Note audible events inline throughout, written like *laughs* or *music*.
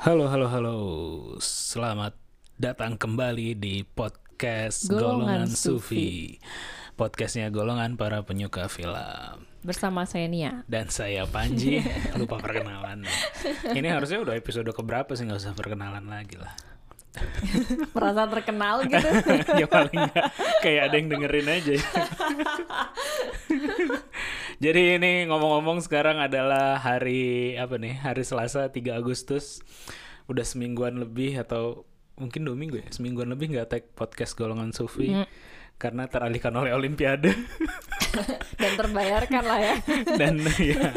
Halo, halo, halo. Selamat datang kembali di podcast Golongan Golongan, Sufi. Podcastnya golongan para penyuka film. bersama saya Nia. Dan saya Panji, *laughs* lupa perkenalan. Ini harusnya udah episode keberapa sih nggak usah perkenalan lagi lah. *laughs* Merasa terkenal gitu. *laughs* ya paling nggak kayak ada yang dengerin aja. Jadi ini ngomong-ngomong sekarang adalah hari apa nih? Hari Selasa 3 Agustus. Udah semingguan lebih atau mungkin dua minggu ya? Semingguan lebih nggak tag podcast golongan Sufi. Karena teralihkan oleh Olimpiade *laughs* Dan terbayarkan lah ya. *laughs* dan ya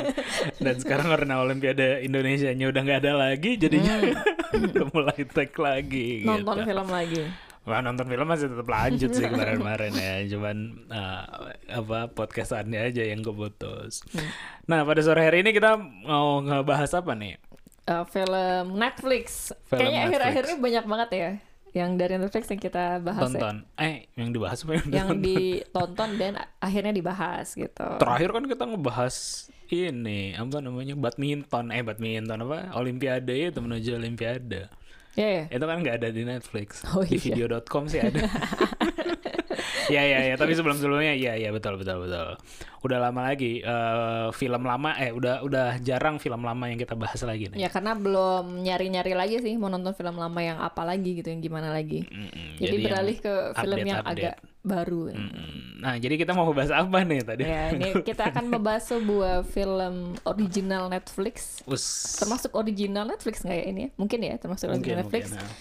dan sekarang karena Olimpiade Indonesia nya udah nggak ada lagi jadinya *laughs* udah mulai tag lagi Nonton gitu. film lagi. Wah nonton film masih tetap lanjut sih kemarin-kemarin ya, cuman uh, apa podcastannya aja yang keputus. Nah pada sore hari ini kita mau ngebahas apa nih? Eh, film Netflix. Film Kayaknya akhir-akhir ini banyak banget ya. Yang dari Netflix yang kita bahas ya. Tonton. Eh yang dibahas apa yang, Yang ditonton? dan akhirnya dibahas gitu. Terakhir kan kita ngebahas ini apa namanya badminton eh badminton apa Olimpiade itu menuju Olimpiade. Iya ya. Itu kan nggak ada di Netflix. Oh, di iya. video.com sih ada. *laughs* ya ya ya, tapi sebelum sebelumnya ya ya betul betul betul. Udah lama lagi eh, film lama eh udah udah jarang film lama yang kita bahas lagi nih. Ya karena belum nyari-nyari lagi sih mau nonton film lama yang apa lagi gitu, yang gimana lagi. Mm-mm, Jadi, yang beralih ke film yang update-update. agak baru. Mm-mm. Nah, jadi kita mau bahas apa nih tadi? Ya, ini kita akan membahas sebuah film original Netflix Us. termasuk original Netflix nggak ya ini? Mungkin ya termasuk mungkin, original Netflix mungkin, nah.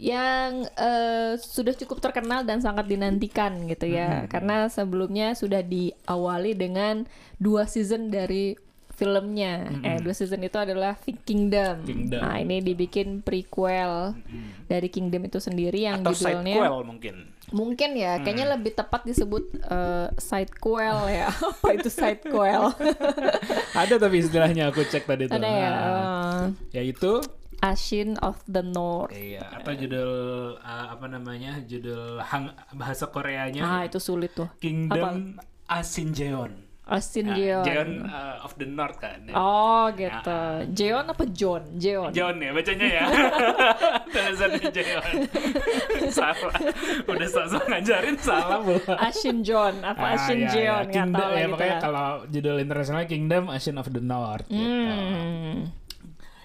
Yang eh, sudah cukup terkenal dan sangat dinantikan gitu ya. Karena sebelumnya sudah diawali dengan dua season dari filmnya. Eh dua season itu adalah Kingdom. Kingdom. Nah ini dibikin prequel dari Kingdom itu sendiri yang Atau judulnya sidequel mungkin. mungkin ya kayaknya lebih tepat disebut eh, sidequel ya. *laughs* Apa itu sidequel? *laughs* Ada tapi istilahnya aku cek tadi tuh. Ada ya. Nah, eh, yaitu Ashin of the North. iya, atau judul uh, apa namanya? Judul hang, bahasa Koreanya Ah itu sulit tuh. Kingdom Asinjeon. Ashin Nah, Jeon. Jeon uh, of the North kan. Oh gitu. Jeon apa John? Jeon. John ya bacanya ya. *laughs* Tulisannya Jeon. *laughs* salah. Udah sok-sok ngajarin salah pula. Ashin John apa Ah, Ashin iya, Jeon iya. nggak Kingdom, tahu lah ya, gitu makanya lah. kalau judul internasionalnya Kingdom Ashen of the North gitu.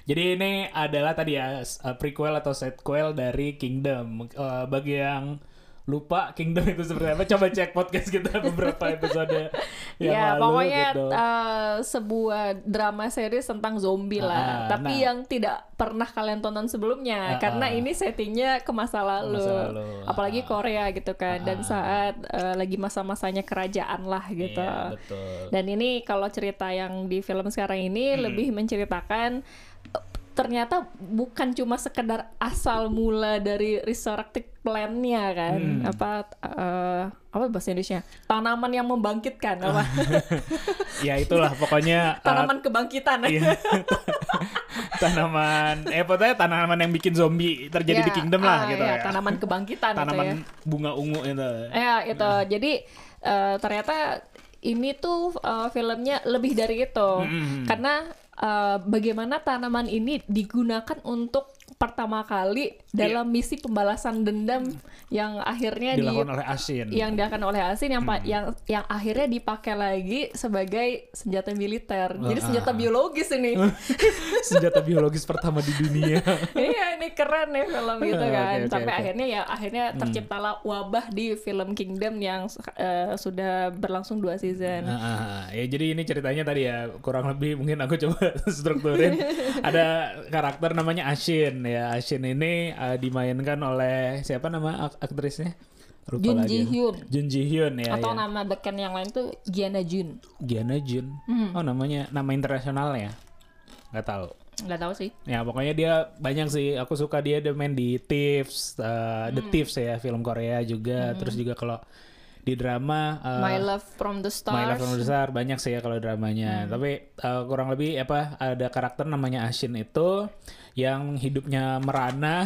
Jadi ini adalah tadi ya uh, prequel atau sequel dari Kingdom. Uh, bagi yang lupa Kingdom itu seperti apa, coba cek podcast kita *laughs* beberapa episode yang Ya lalu pokoknya gitu. eh, sebuah drama series tentang zombie lah. Ah, Tapi nah. yang tidak pernah kalian tonton sebelumnya Ah, karena ah. ini settingnya ke masa lalu. Masa lalu, Apalagi ah. Korea gitu kan. Dan Ah. saat eh, lagi masa-masanya kerajaan lah gitu. Iya, betul. Dan ini kalau cerita yang di film sekarang ini Hmm. lebih menceritakan eh, ternyata bukan cuma sekedar asal mula dari resurrected plan-nya kan. Hmm. Apa eh, apa bahasa Indonesia? Tanaman yang membangkitkan apa? ya itulah pokoknya uh, *laughs* Tanaman kebangkitan. iya. *laughs* tanaman eh pokoknya tanaman yang bikin zombie terjadi Ya, di Kingdom lah ah, gitu ya, ya. Tanaman kebangkitan gitu Tanaman ya. bunga ungu itu. Ya, itu. Jadi eh, ternyata ini tuh eh, filmnya lebih dari itu. Mm-mm. Karena eh, bagaimana tanaman ini digunakan untuk pertama kali dalam misi pembalasan dendam yang akhirnya di Dilakukan oleh Asin. yang dilakukan oleh Asin yang pa- yang yang akhirnya dipakai lagi sebagai senjata militer. Jadi senjata biologis ini. *laughs* senjata biologis pertama di dunia. *laughs* iya, ini keren nih film gitu Oke, kan. oke, Sampai oke. akhirnya ya akhirnya terciptalah wabah di film Kingdom yang eh, sudah berlangsung dua season. Ah, ah, ah. ya jadi ini ceritanya tadi ya kurang lebih mungkin aku coba *laughs* strukturin. Ada karakter namanya Ashin ya. Ashin ini eh, dimainkan oleh siapa nama ak- aktrisnya? Lupa Jun lagi. Ji Hyun. Jun Ji Hyun ya. Atau ya. nama beken yang lain tuh Giana Jun. Giana Jun. Hmm. Oh namanya nama internasionalnya. Nggak tahu. Nggak tahu sih. Ya pokoknya dia banyak sih. Aku suka dia dia main di Thieves, uh, Hmm. The Thieves ya film Korea juga. Terus juga kalau di drama uh, My Love from the Stars. My Love from the Stars banyak sih ya kalau dramanya. Tapi uh, kurang lebih apa ada karakter namanya Ashin itu yang hidupnya merana.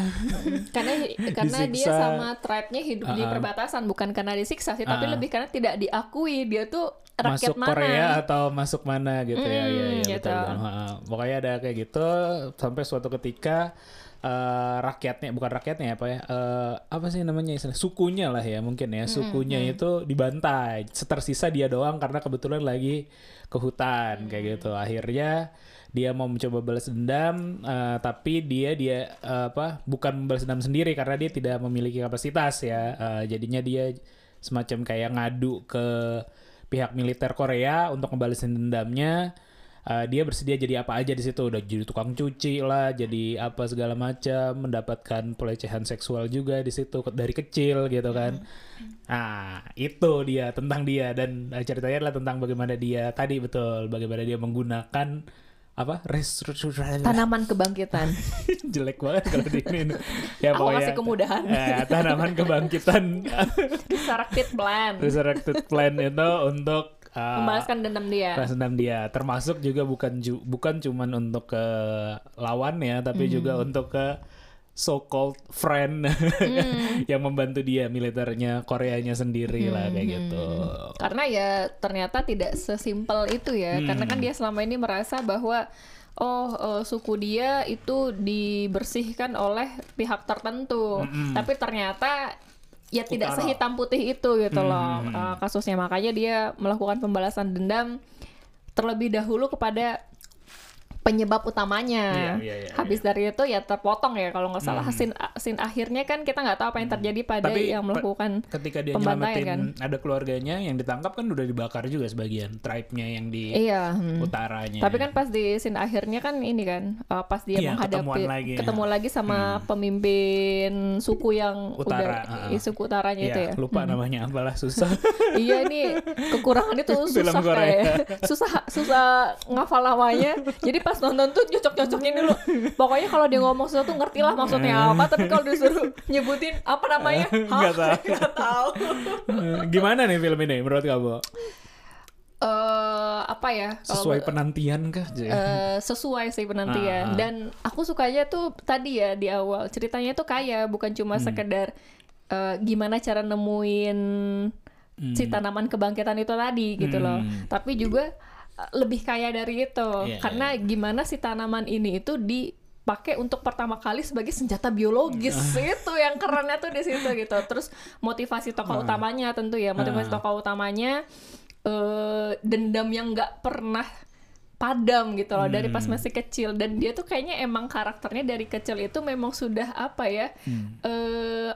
karena *laughs* karena dia Disiksa. sama tribe-nya hidup di Uh-uh. perbatasan bukan karena disiksa sih tapi Uh-uh. lebih karena tidak diakui dia tuh rakyat masuk mana Korea atau masuk mana gitu ya, Hmm, ya, ya gitu. betul. Ha, Pokoknya ada kayak gitu sampai suatu ketika eh, rakyatnya bukan rakyatnya apa ya eh, apa sih namanya istilah sukunya lah ya mungkin ya sukunya itu dibantai. Tersisa dia doang karena kebetulan lagi ke hutan kayak gitu. Akhirnya dia mau mencoba balas dendam eh, tapi dia dia eh, apa bukan balas dendam sendiri karena dia tidak memiliki kapasitas ya. Eh, jadinya dia semacam kayak ngadu ke pihak militer Korea untuk ngebalesin dendamnya Uh, dia bersedia jadi apa aja di situ. Udah jadi tukang cuci lah jadi apa segala macam mendapatkan pelecehan seksual juga di situ dari kecil gitu kan. Nah itu dia tentang dia. Dan uh, ceritanya adalah tentang bagaimana dia tadi betul bagaimana dia menggunakan apa tanaman kebangkitan. *laughs* Jelek banget kalau di ini *laughs* ya Aku kasih kemudahan. *laughs* eh, tanaman kebangkitan. Resurrected plan. Resurrected plan itu untuk uh, membalaskan dendam dia. Balas dendam dia. Termasuk juga bukan ju- bukan cuman untuk ke lawannya tapi juga untuk ke so called friend *laughs* yang membantu dia militernya Koreanya sendiri lah kayak gitu. karena ya ternyata tidak sesimpel itu ya. Karena kan dia selama ini merasa bahwa oh eh, suku dia itu dibersihkan oleh pihak tertentu. Tapi ternyata ya tidak Utara. sehitam putih itu gitu loh. Eh, kasusnya. Makanya dia melakukan pembalasan dendam terlebih dahulu kepada penyebab utamanya. Iya, iya, iya, Habis dari itu ya terpotong ya kalau nggak salah scene, scene akhirnya kan kita nggak tahu apa yang terjadi pada Tapi yang melakukan ketika dia Pembantaian nyelamatin kan? ada keluarganya yang ditangkap kan udah dibakar juga sebagian tribe-nya yang di Iya. hmm. utaranya Tapi kan pas di scene akhirnya kan ini kan uh, pas dia Iya, menghadapi lagi. Hmm. ketemu lagi sama pemimpin suku yang Utara, udah i- suku utaranya itu Iya, ya. lupa namanya apalah susah *laughs* iya ini kekurangannya tuh Film susah kayak susah susah ngafal namanya. Jadi pas nonton tuh nyocok-nyocokin dulu. Pokoknya kalau dia ngomong sesuatu ngerti lah maksudnya apa, tapi kalau disuruh nyebutin apa namanya? *laughs* *laughs* Nggak tahu. Nggak tahu. gimana nih film ini menurut kamu Eh, apa ya? sesuai penantian kah? Eh, sesuai sih Ah, penantian ah. dan aku sukanya tuh tadi ya di awal ceritanya tuh kaya bukan cuma Hmm. sekedar eh, gimana cara nemuin si tanaman kebangkitan itu tadi gitu loh Hmm. tapi juga lebih kaya dari itu. Iya, karena gimana si tanaman ini itu dipakai untuk pertama kali sebagai senjata biologis *laughs* itu yang kerennya tuh di situ gitu. Terus motivasi tokoh utamanya tentu ya motivasi Ah. tokoh utamanya eh, dendam yang nggak pernah padam gitu loh dari pas masih kecil. Dan dia tuh kayaknya emang karakternya dari kecil itu memang sudah apa ya eh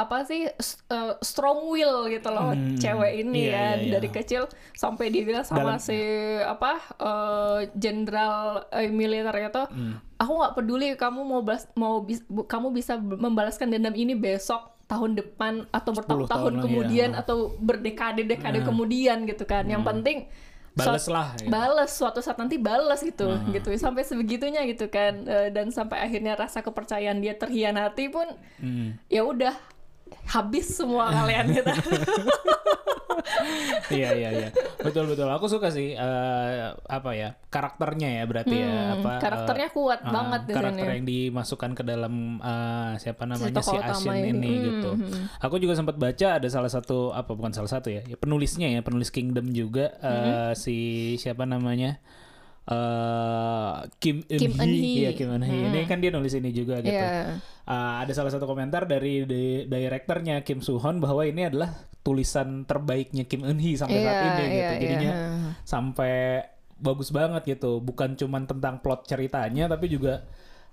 apa sih eh, strong will gitu loh Hmm, cewek ini iya, ya iya, iya. dari kecil sampai dia bilang sama Dalam- si apa eh, jenderal eh, militer itu Hmm. aku nggak peduli kamu mau balas, mau bis- bu- kamu bisa membalaskan dendam ini besok tahun depan atau 10 bertahun-tahun kemudian ya. atau berdekade-dekade kemudian gitu kan yang penting Bales suat- lah, ya. bales suatu saat nanti bales gitu gitu sampai sebegitunya gitu kan dan sampai akhirnya rasa kepercayaan dia terhianati pun Hmm. ya udah habis semua kalian gitu *laughs* iya iya iya betul betul aku suka sih eh, apa ya karakternya ya berarti ya Hmm, apa karakternya eh, kuat ah, banget di karakter sini. yang dimasukkan ke dalam eh, siapa namanya si, utama Ashin ini, ini. Hmm, gitu aku juga sempat baca ada salah satu apa bukan salah satu ya, ya penulisnya ya penulis Kingdom juga eh, Hmm. si siapa namanya eh Kim Eun Kim Eun Hee. Iya Kim Eun Hee. Ini kan dia nulis ini juga gitu. Iya. Uh, ada salah satu komentar dari di- directornya Kim Suhon bahwa ini adalah tulisan terbaiknya Kim Eun Hee sampai saat Iya, ini gitu. iya, Jadinya iya. sampai bagus banget gitu. Bukan cuman tentang plot ceritanya tapi juga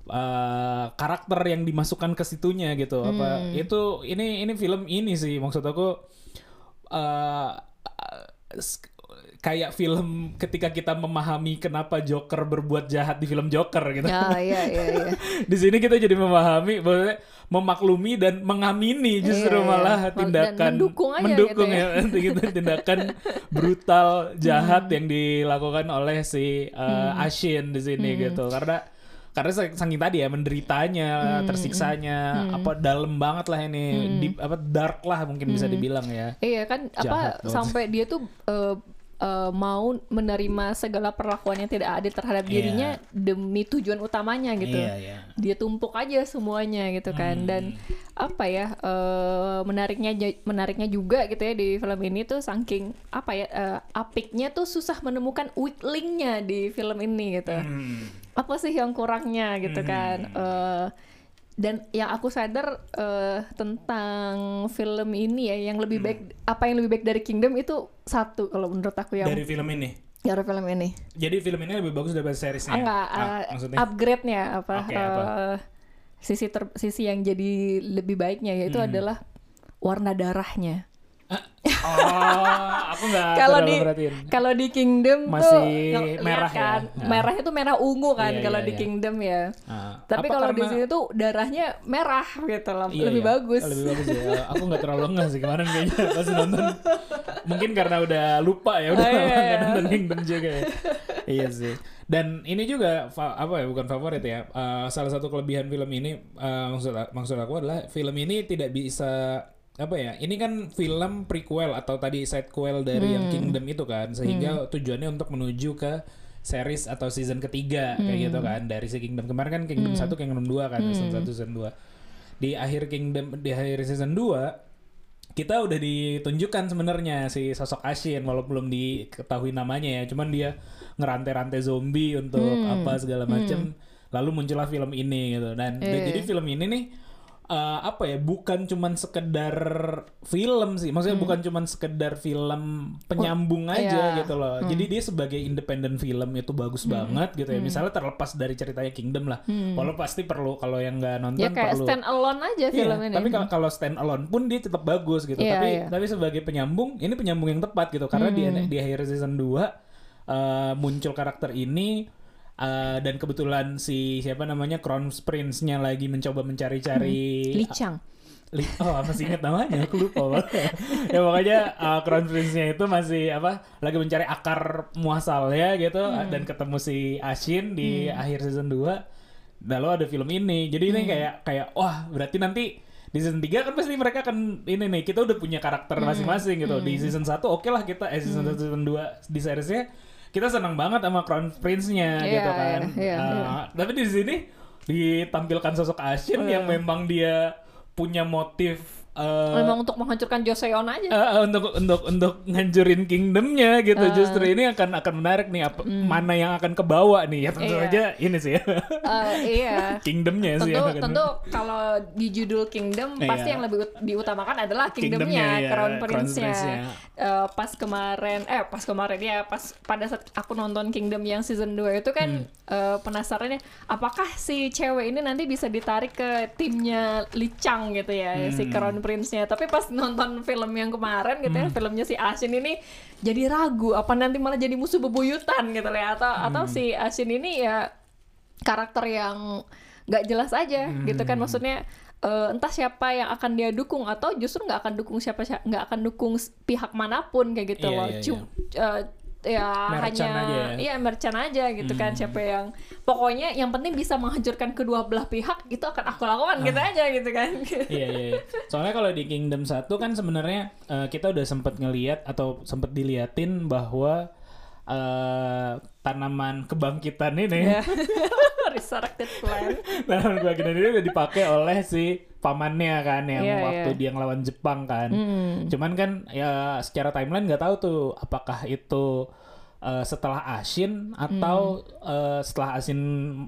uh, karakter yang dimasukkan ke situnya gitu. Apa Hmm. itu ini ini film ini sih maksud aku uh, kayak film ketika kita memahami kenapa Joker berbuat jahat di film Joker gitu. Ya iya iya iya *laughs* di sini kita jadi memahami memaklumi dan mengamini justru Iya, iya. malah Dan tindakan mendukung aja mendukung gitu ya, gitu, tindakan brutal *laughs* jahat yang dilakukan oleh si uh, Hmm. Ashin di sini gitu. Karena karena saking tadi ya menderitanya, Hmm, tersiksanya, apa dalam banget lah ini, deep, apa dark lah mungkin bisa dibilang ya. Iya kan Jahat apa banget. sampai dia tuh eh, eh, mau menerima segala perlakuan yang tidak adil terhadap Iya. dirinya demi tujuan utamanya gitu. Iya, iya. Dia tumpuk aja semuanya gitu kan dan apa ya eh, menariknya menariknya juga gitu ya di film ini tuh saking apa ya eh, apiknya tuh susah menemukan weak linknya di film ini gitu. Hmm. Apa sih yang kurangnya gitu kan? Eh, dan yang aku sadar eh, tentang film ini ya yang lebih baik apa yang lebih baik dari Kingdom itu satu kalau menurut aku yang Dari film ini. dari film ini Jadi film ini lebih bagus daripada seriesnya. ah, enggak Ah, eh, maksudnya? upgrade-nya apa, Oke, apa? eh, sisi ter- sisi yang jadi lebih baiknya yaitu Hmm. adalah warna darahnya Oh, aku nggak kalau di kalau di Kingdom tuh Masih ngeliat merah ya? kan Ah. merahnya tuh merah ungu kan Iya, kalau iya, di iya. Kingdom ya Ah, tapi kalau di karena- sini tuh darahnya merah gitu loh Iya, lebih iya. bagus lebih bagus ya. Aku nggak terlalu enggak sih kemarin kayaknya *laughs* pas nonton. Mungkin karena udah lupa ya udah Oh, iya, lama iya. nggak nonton Kingdom juga ya. iya sih. Dan ini juga apa ya bukan favorit ya. Eh, salah satu kelebihan film ini eh, maksud maksud aku adalah film ini tidak bisa apa ya? Ini kan film prequel atau tadi sequel dari yang Hmm. Kingdom itu kan sehingga tujuannya untuk menuju ke series atau season ketiga kayak Hmm. gitu kan dari si Kingdom. Kemarin kan Kingdom 1 Kingdom 2 kan season 1 season 2 di akhir Kingdom di akhir season 2 kita udah ditunjukkan sebenarnya si sosok Ashin walaupun belum diketahui namanya ya. Cuman dia ngerantai-rantai zombie untuk Hmm. apa segala macem. Lalu muncullah film ini gitu. Dan Iya. jadi film ini nih eh, apa ya bukan cuman sekedar film sih. Maksudnya bukan cuman sekedar film penyambung aja iya. gitu loh. Jadi dia sebagai independent film itu bagus Hmm. banget gitu ya. Misalnya terlepas dari ceritanya Kingdom lah. Walau pasti perlu kalau yang nggak nonton ya kayak perlu. stand alone aja Iya, film ini. tapi kalau kalau stand alone pun dia tetap bagus gitu. Iya, tapi iya. tapi sebagai penyambung, ini penyambung yang tepat gitu. Karena di Hmm. di akhir season 2 eh, muncul karakter ini eh, dan kebetulan si siapa namanya Crown Prince-nya lagi mencoba mencari-cari Chang. Li- oh masih ingat namanya? Aku lupa *laughs* ya pokoknya uh, Crown Prince-nya itu masih apa lagi mencari akar muasalnya gitu. Hmm. dan ketemu si Ashin di akhir season 2 lalu ada film ini. Jadi Hmm. ini kayak kayak wah berarti nanti di season 3 kan pasti mereka akan ini nih kita udah punya karakter Hmm. masing-masing gitu. Di season 1 oke lah kita eh season 1 season 2 di seriesnya kita senang banget sama Crown Prince-nya Iya, gitu kan iya, iya, Uh, iya. tapi di sini ditampilkan sosok Ashin Iya. yang memang dia punya motif uh, memang untuk menghancurkan Joseon aja uh, untuk untuk untuk ngancurin kingdomnya gitu Ah. justru ini akan akan menarik nih apa mana yang akan kebawa nih ya tentu. Iya. aja ini sih ya Eh, iya *laughs* kingdomnya sih tentu akan- tentu kalau di judul Kingdom Iya. pasti yang lebih ut- diutamakan adalah Kingdomnya, Kingdomnya, ya, Crown Crown Prince-nya. Prince-nya. Eh, pas kemarin, eh pas kemarin ya, pas pada saat aku nonton Kingdom yang season 2 itu kan Hmm. eh, penasarannya, apakah si cewek ini nanti bisa ditarik ke timnya Lee Chang gitu ya, Hmm. si Crown Prince-nya. Tapi pas nonton film yang kemarin gitu ya, Hmm. filmnya si Ashin ini jadi ragu, apa nanti malah jadi musuh bebuyutan gitu ya, atau atau Hmm. si Ashin ini ya karakter yang nggak jelas aja gitu Hmm. kan maksudnya eh, entah siapa yang akan dia dukung atau justru nggak akan dukung siapa nggak akan dukung pihak mana pun kayak gitu Iya, loh iya, Cu- eh, ya Merchant hanya aja ya. iya merchant aja gitu kan siapa yang pokoknya yang penting bisa menghancurkan kedua belah pihak itu akan aku lakukan gitu aja gitu kan *laughs* iya iya iya. soalnya kalau di Kingdom 1 kan sebenarnya eh, kita udah sempet ngeliat atau sempet diliatin bahwa eh, tanaman kebangkitan ini Ya. *laughs* resurrected plan tanaman kebangkitan ini udah dipakai oleh si pamannya kan yang Iya, waktu iya. dia ngelawan Jepang kan Hmm. cuman kan ya secara timeline nggak tahu tuh apakah itu eh, setelah Ashin atau Hmm. eh, setelah Ashin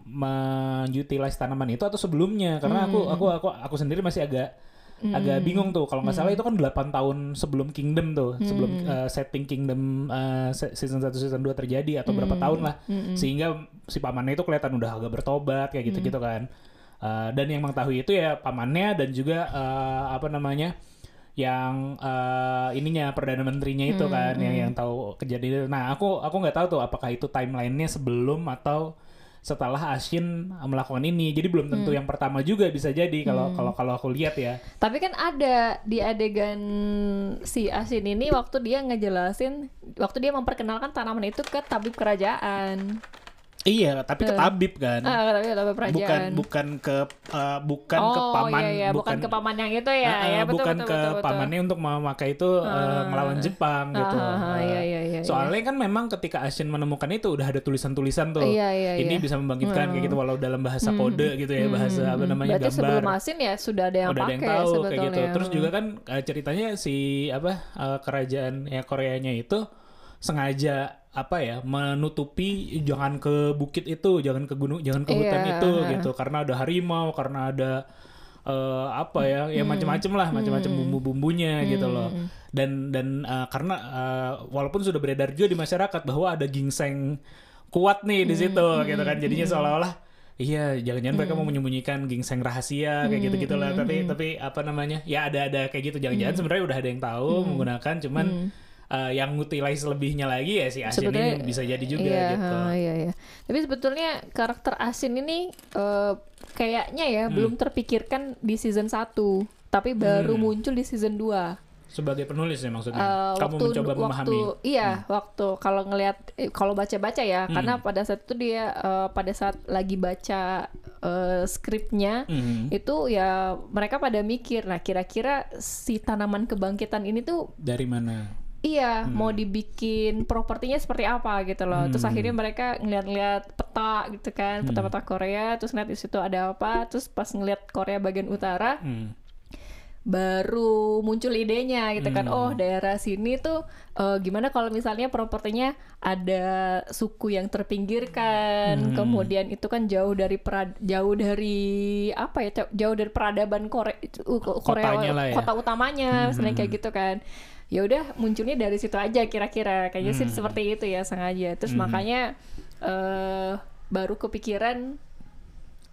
mengutilize tanaman itu atau sebelumnya karena aku Hmm. aku aku aku sendiri masih agak agak bingung tuh kalau nggak Hmm. salah itu kan 8 tahun sebelum Kingdom tuh sebelum eh, setting Kingdom se- season 1 season 2 terjadi atau berapa Hmm. tahun lah. Sehingga si pamannya itu kelihatan udah agak bertobat kayak gitu-gitu kan. Eh, dan yang mengetahui itu ya pamannya dan juga eh, apa namanya yang eh, ininya perdana menterinya itu kan yang yang tahu kejadian. Nah aku aku nggak tahu tuh apakah itu timelinenya sebelum atau setelah Ashin melakukan ini. Jadi belum tentu yang pertama juga bisa jadi kalau kalau kalau aku lihat ya. Tapi kan ada di adegan si Asin ini waktu dia ngejelasin waktu dia memperkenalkan tanaman itu ke tabib kerajaan. Iya, tapi ke tabib kan. Ah, tapi tapi bukan kerajaan. bukan ke eh, bukan oh, ke paman iya, iya. Bukan, ke paman yang itu ya, Ah, ah, ya betul, bukan betul, ke betul, betul. pamannya untuk memakai itu eh, ngelawan Jepang gitu. ah, Eh, iya, iya, iya, Soalnya kan memang ketika Ashin menemukan itu udah ada tulisan-tulisan tuh. Iya, iya, Ini iya. Hmm. bisa membangkitkan kayak gitu walau dalam bahasa kode gitu ya, bahasa apa namanya Berarti gambar. sebelum asin ya sudah ada yang udah ada yang pakai tahu sebetulnya. kayak gitu. Terus juga kan eh, ceritanya si apa eh, kerajaan ya Koreanya itu sengaja apa ya menutupi jangan ke bukit itu, jangan ke gunung, jangan ke hutan Iya, itu gitu. Karena ada harimau, karena ada eh, apa ya, ya macam-macam lah, macam-macam bumbu-bumbunya gitu loh. Dan dan eh, karena eh, walaupun sudah beredar juga di masyarakat bahwa ada gingseng kuat nih di situ gitu kan. Jadinya seolah-olah Iya, jangan-jangan mereka mau menyembunyikan gingseng rahasia kayak gitu-gitu lah. Tapi tapi apa namanya? Ya ada-ada kayak gitu. Jangan-jangan sebenarnya udah ada yang tahu menggunakan, cuman eh, yang ngutilize lebihnya lagi ya si Asin Sebetulnya- ini bisa jadi juga iya, gitu. iya, iya. Tapi sebetulnya karakter Asin ini eh, kayaknya ya Hmm. belum terpikirkan di season 1, tapi baru Hmm. muncul di season 2. Sebagai penulis ya maksudnya. Eh, Kamu mencoba memahami. waktu iya waktu kalau ngelihat kalau baca-baca ya Hmm. karena pada saat itu dia eh, pada saat lagi baca eh, skripnya Mhm. itu ya mereka pada mikir nah kira-kira si tanaman kebangkitan ini tuh Dari mana? Iya Hmm. mau dibikin propertinya seperti apa gitu loh terus akhirnya mereka ngeliat-ngeliat peta gitu kan Hmm. peta-peta Korea terus ngeliat di situ ada apa terus pas ngeliat Korea bagian utara Hmm. baru muncul idenya gitu kan Hmm. oh daerah sini tuh eh, gimana kalau misalnya propertinya ada suku yang terpinggirkan Hmm. kemudian itu kan jauh dari perad- jauh dari apa ya jauh dari peradaban Korea Korea Kotanya lah ya. kota utamanya misalnya Hmm. kayak gitu kan ya udah munculnya dari situ aja kira-kira. Kayaknya sih Hmm. seperti itu ya sengaja. Terus makanya eh baru kepikiran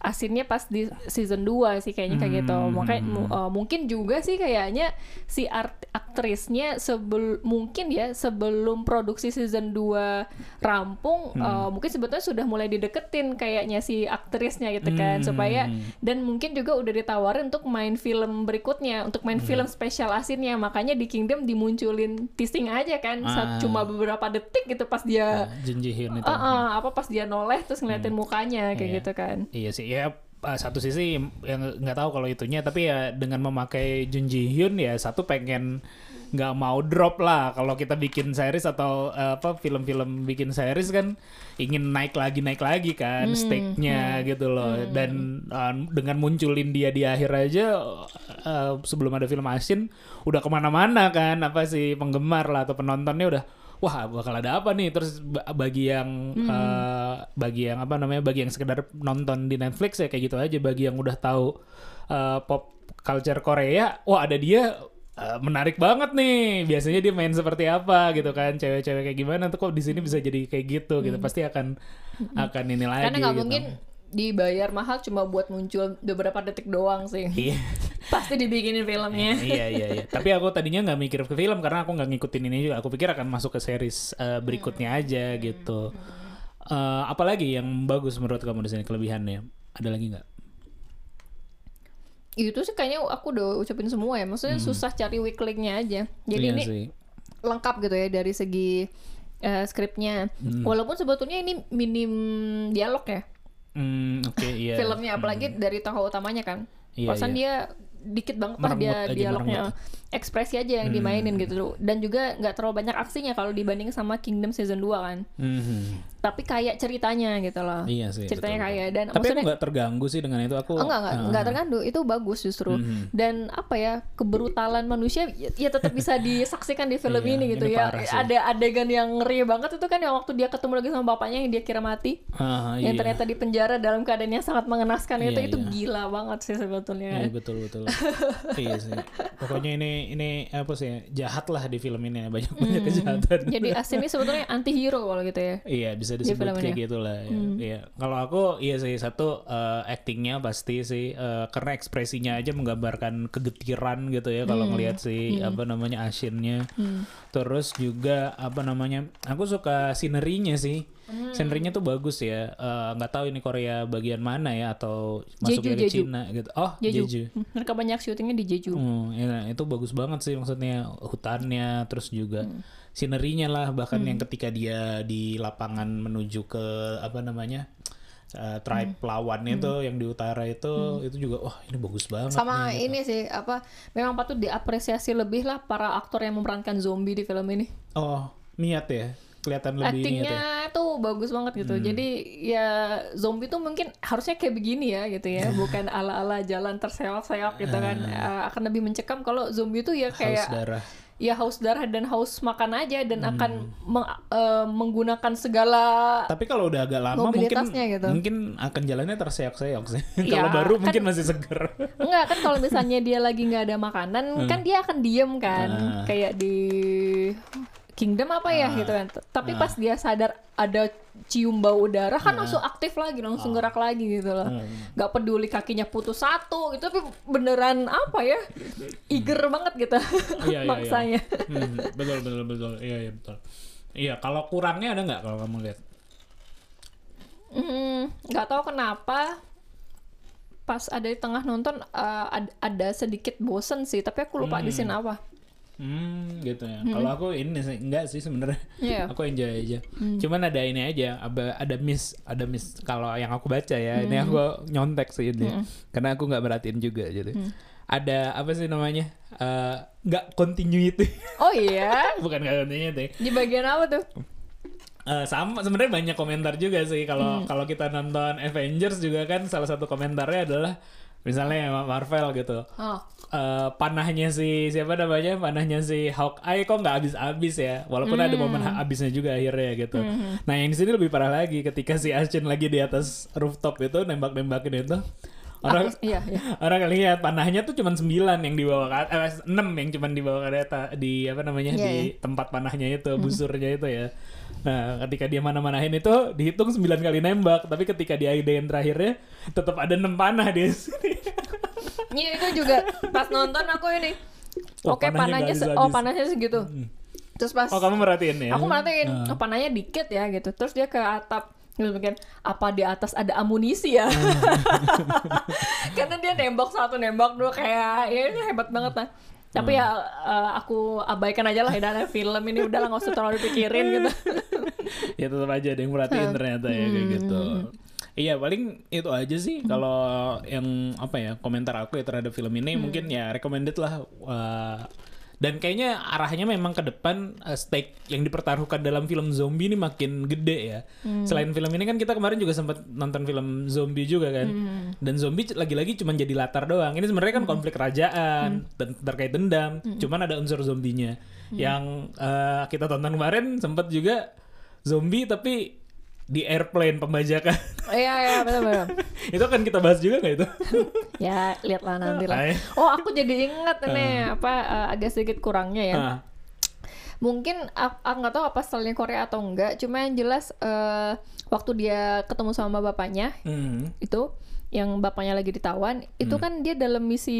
asinnya pas di season 2 sih kayaknya kayak gitu. Hmm. Makanya uh, mungkin juga sih kayaknya si art aktrisnya sebel mungkin ya sebelum produksi season 2 rampung Hmm. uh, mungkin sebetulnya sudah mulai dideketin kayaknya si aktrisnya gitu kan Hmm. supaya dan mungkin juga udah ditawarin untuk main film berikutnya untuk main Hmm. film spesial asinnya makanya di Kingdom dimunculin teasing aja kan Ah. saat cuma beberapa detik gitu pas dia Jinjihin itu. Ah, ah, apa pas dia noleh terus ngeliatin mukanya kayak Iya. gitu kan. Iya sih, ya uh, satu sisi yang nggak tahu kalau itunya, tapi ya dengan memakai Jun Ji Hyun ya satu pengen nggak mau drop lah. Kalau kita bikin series atau uh, apa film-film bikin series kan ingin naik lagi naik lagi kan stake-nya gitu loh. Dan uh, dengan munculin dia di akhir aja uh, sebelum ada film asin udah ke mana-mana kan apa sih penggemar lah atau penontonnya udah wah bakal ada apa nih? Terus ba- bagi yang eh, bagi yang apa namanya bagi yang sekedar nonton di Netflix ya kayak gitu aja. Bagi yang udah tahu eh, pop culture Korea wah ada dia eh, menarik banget nih. Biasanya dia main seperti apa gitu kan cewek-cewek kayak gimana tuh kok di sini bisa jadi kayak gitu gitu. Pasti akan akan ini lagi Karena nggak gitu. mungkin dibayar mahal cuma buat muncul beberapa detik doang sih. iya *laughs* Pasti dibikinin filmnya. *laughs* iya iya iya tapi aku tadinya nggak mikir ke film karena aku nggak ngikutin ini juga aku pikir akan masuk ke series eh, berikutnya aja gitu Eh, apalagi yang bagus menurut kamu di sini kelebihannya ada lagi nggak Itu sih kayaknya aku udah ucapin semua ya. Maksudnya susah cari weak link-nya aja. Jadi Iya ini sih. lengkap gitu ya dari segi eh, skripnya. Hmm. Walaupun sebetulnya ini minim dialog ya Hmm, oke iya filmnya apalagi dari tokoh utamanya kan. Iya, Perasaan iya. dia dikit banget Merenggut dia dialognya. Hmm. ekspresi aja yang dimainin gitu dan juga nggak terlalu banyak aksinya kalau dibanding sama Kingdom season 2 kan Mhm. tapi kayak ceritanya gitu loh Iya sih. ceritanya betul, kayak dan Tapi aku maksudnya nggak terganggu sih dengan itu. Aku Oh, enggak enggak ah, enggak terganggu itu bagus justru Mhm. dan apa ya kebrutalan manusia ya, ya tetap bisa *laughs* disaksikan di film Iya, ini gitu ini ya ada adegan yang ngeri banget itu kan yang waktu dia ketemu lagi sama bapaknya yang dia kira mati ah, yang iya. ternyata di penjara dalam keadaan yang sangat mengenaskan itu Iya, itu iya. gila banget sih sebetulnya Iya betul betul. *laughs* iya sih. Pokoknya ini ini apa sih jahat lah di film ini banyak banyak kejahatan. Hmm. jadi *laughs* Asin ini sebetulnya anti hero kalau gitu ya Iya bisa disebut film kayak ini. gitu lah. ya. Iya. Kalau aku iya sih satu eh, actingnya pasti sih eh, karena ekspresinya aja menggambarkan kegetiran gitu ya kalau ngelihat si apa namanya asinnya. Terus juga apa namanya? Aku suka sinerinya sih. Sinerinya tuh bagus ya. Eh, Nggak tahu ini Korea bagian mana ya atau masuk Jeju. Cina gitu. Oh Jeju. Jeju. Hmm, mereka banyak syutingnya di Jeju Hmm, ya, itu bagus banget sih maksudnya hutannya terus juga sinerinya lah bahkan Hmm. yang ketika dia di lapangan menuju ke apa namanya uh, tribe Hmm. lawannya itu yang di utara itu itu juga wah ini bagus banget sama nih, gitu. ini sih apa memang patut diapresiasi lebih lah para aktor yang memerankan zombie di film ini. Oh niat ya? Kelihatan lebih ya? Hmm. aktingnya tuh bagus banget gitu. Jadi ya zombie tuh mungkin harusnya kayak begini ya gitu ya. *laughs* Bukan ala ala jalan terseok-seok gitu kan. Eh, akan lebih mencekam kalau zombie tuh ya haus kayak darah ya haus darah dan haus makan aja dan Hmm. akan meng- eh, menggunakan segala tapi kalau udah agak lama mungkin gitu. mungkin akan jalannya terseok-seok sih Ya, *laughs* kalau baru kan- mungkin masih seger *laughs* Enggak kan kalau misalnya dia lagi nggak ada makanan kan dia akan diem kan Ah. kayak di Kingdom apa ya gitu kan. Tapi pas dia sadar ada cium bau udara kan langsung aktif lagi, langsung gerak lagi gitu loh. Nggak peduli kakinya putus satu gitu tapi beneran apa ya? Eager banget gitu. Iya, *laughs* iya, iya. maksanya. Hmm, betul betul betul iya iya betul iya kalau kurangnya ada nggak kalau kamu lihat Hmm, nggak tahu kenapa pas ada di tengah nonton ad- ada sedikit bosen sih, tapi aku lupa di scene apa. Hmm, gitu ya. Kalau aku ini sih enggak sih sebenarnya. Iya. *laughs* Aku enjoy aja. Cuman ada ini aja, ada ada miss, ada miss kalau yang aku baca ya. Ini aku nyontek sih ini. Karena aku nggak merhatiin juga jadi. Ada apa sih namanya? Eh, nggak continuity. *laughs* Oh iya, Bukan nggak continuity. di bagian apa tuh? Eh, sama sebenarnya banyak komentar juga sih kalau kalau kita nonton Avengers juga kan salah satu komentarnya adalah misalnya Marvel gitu. Oh. eh, panahnya si siapa namanya? Panahnya si Hawkeye kok nggak habis-habis ya? Walaupun ada momen ha- habisnya juga akhirnya gitu. Nah yang di sini lebih parah lagi ketika si Ashin lagi di atas rooftop itu nembak-nembakin itu. Orang Aku- iya, iya. *laughs* orang lihat panahnya tuh cuma 9 yang dibawa ke atas, eh, 6 yang cuma dibawa ke di apa namanya Iya, di iya. tempat panahnya itu busurnya itu ya. Nah ketika dia mana-manahin itu dihitung 9 kali nembak. Tapi ketika di adegan terakhirnya tetap ada 6 panah di sini Iya itu juga pas nonton aku ini. Oh, Oke panahnya panahnya, oh panahnya segitu. Terus pas Oh kamu merhatiin ya? aku merhatiin oh, panahnya dikit ya gitu. Terus dia ke atap Terus mikir apa di atas ada amunisi ya? *laughs* Karena dia nembak satu nembak dua kayak ya ini hebat banget lah. Tapi ya eh, aku abaikan aja lah ya dalam film ini udah lah nggak usah terlalu dipikirin gitu. *laughs* ya tetap aja ada yang merhatiin ternyata ya kayak gitu. Iya paling itu aja sih kalau yang apa ya komentar aku ya terhadap film ini mungkin ya recommended lah. Wah, dan kayaknya arahnya memang ke depan eh, stake yang dipertaruhkan dalam film zombie ini makin gede ya. Selain film ini kan kita kemarin juga sempat nonton film zombie juga kan. Dan zombie lagi-lagi cuma jadi latar doang. Ini sebenarnya kan konflik kerajaan dan terkait dendam. Cuman ada unsur zombinya. Yang eh, kita tonton kemarin sempat juga zombie tapi di airplane pembajakan. Iya iya betul betul. *laughs* itu kan kita bahas juga nggak itu? *laughs* Ya lihatlah nanti lah. Oh aku jadi ingat nih apa eh, agak sedikit kurangnya ya. Nah, mungkin aku nggak tahu apa stylenya Korea atau enggak cuma yang jelas eh, waktu dia ketemu sama bapaknya hmm. itu yang bapaknya lagi ditawan itu kan dia dalam misi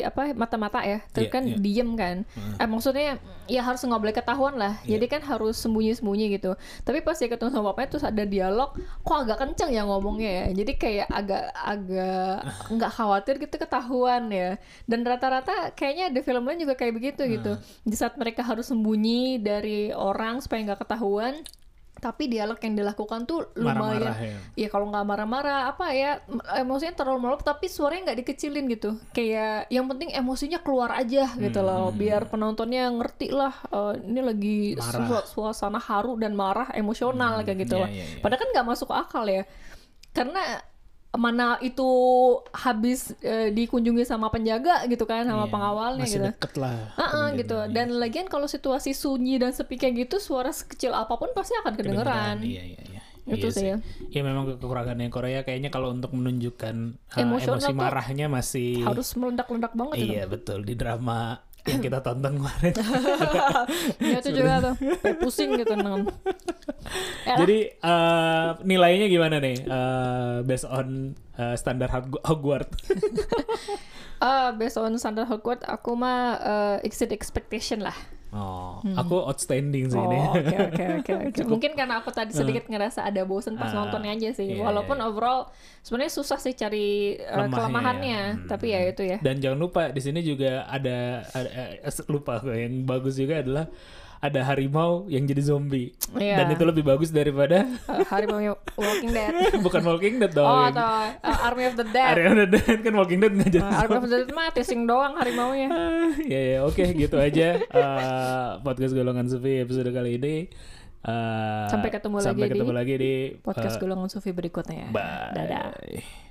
apa mata-mata ya terus Iya, kan iya. diem kan. Eh, maksudnya ya harus nggak boleh ketahuan lah. Iya. jadi kan harus sembunyi-sembunyi gitu. Tapi pas dia ketemu sama bapaknya terus ada dialog kok agak kenceng ya ngomongnya ya. Jadi kayak agak agak nggak khawatir gitu ketahuan ya. Dan rata-rata kayaknya ada film lain juga kayak begitu gitu. Di saat mereka harus sembunyi dari orang supaya nggak ketahuan tapi dialog yang dilakukan tuh lumayan Marah-marah ya. ya kalau nggak marah-marah apa ya em- emosinya terlalu meluap tapi suaranya nggak dikecilin gitu kayak yang penting emosinya keluar aja gitu loh biar penontonnya ngerti lah eh, ini lagi Hmm, Marah. su- suasana haru dan marah emosional kayak gitu iya, loh iya, iya. padahal kan nggak masuk akal ya karena mana itu habis eh, dikunjungi sama penjaga gitu kan sama Iya, pengawalnya masih gitu deket lah. Heeh, gitu. Dan lagian kalau situasi sunyi dan sepi kayak gitu, suara sekecil apa pun pasti akan kedengeran. Iya iya iya. Itu Iya sih ya. Ya memang kekurangannya Korea kayaknya kalau untuk menunjukkan uh, emosi marahnya masih Harus meledak-ledak banget gitu. Iya betul di drama yang kita tonton kemarin. *laughs* Ya itu juga tuh. Pusing gitu nonton. *laughs* Jadi eh, nilainya gimana nih eh, based on eh, standar Hog- Hogwarts? Ah, *laughs* based on standard Hogwarts, aku mah eh, exceed expectation lah. Oh, aku outstanding sih Oh, ini. oke oke oke. *laughs* Mungkin karena aku tadi sedikit ngerasa ada bosen pas Ah, nontonnya aja sih. iya, Walaupun iya. overall sebenarnya susah sih cari eh, Lemahnya kelemahannya, ya. Hmm. tapi ya itu ya. Dan jangan lupa di sini juga ada, ada eh, lupa gue yang bagus juga adalah ada harimau yang jadi zombie. Iya. Dan itu lebih bagus daripada Eh, harimau Walking Dead. *laughs* bukan Walking Dead dong. Oh, atau uh, Army of the Dead. Arya udah Dead kan Walking Dead nggak jadi. Uh, Army of the Dead mah tising doang harimaunya. ya ya oke gitu aja Eh, podcast golongan Sufi episode kali ini. Eh, Sampai ketemu sampai lagi ketemu di lagi di Podcast eh, golongan Sufi berikutnya. Bye. Dadah.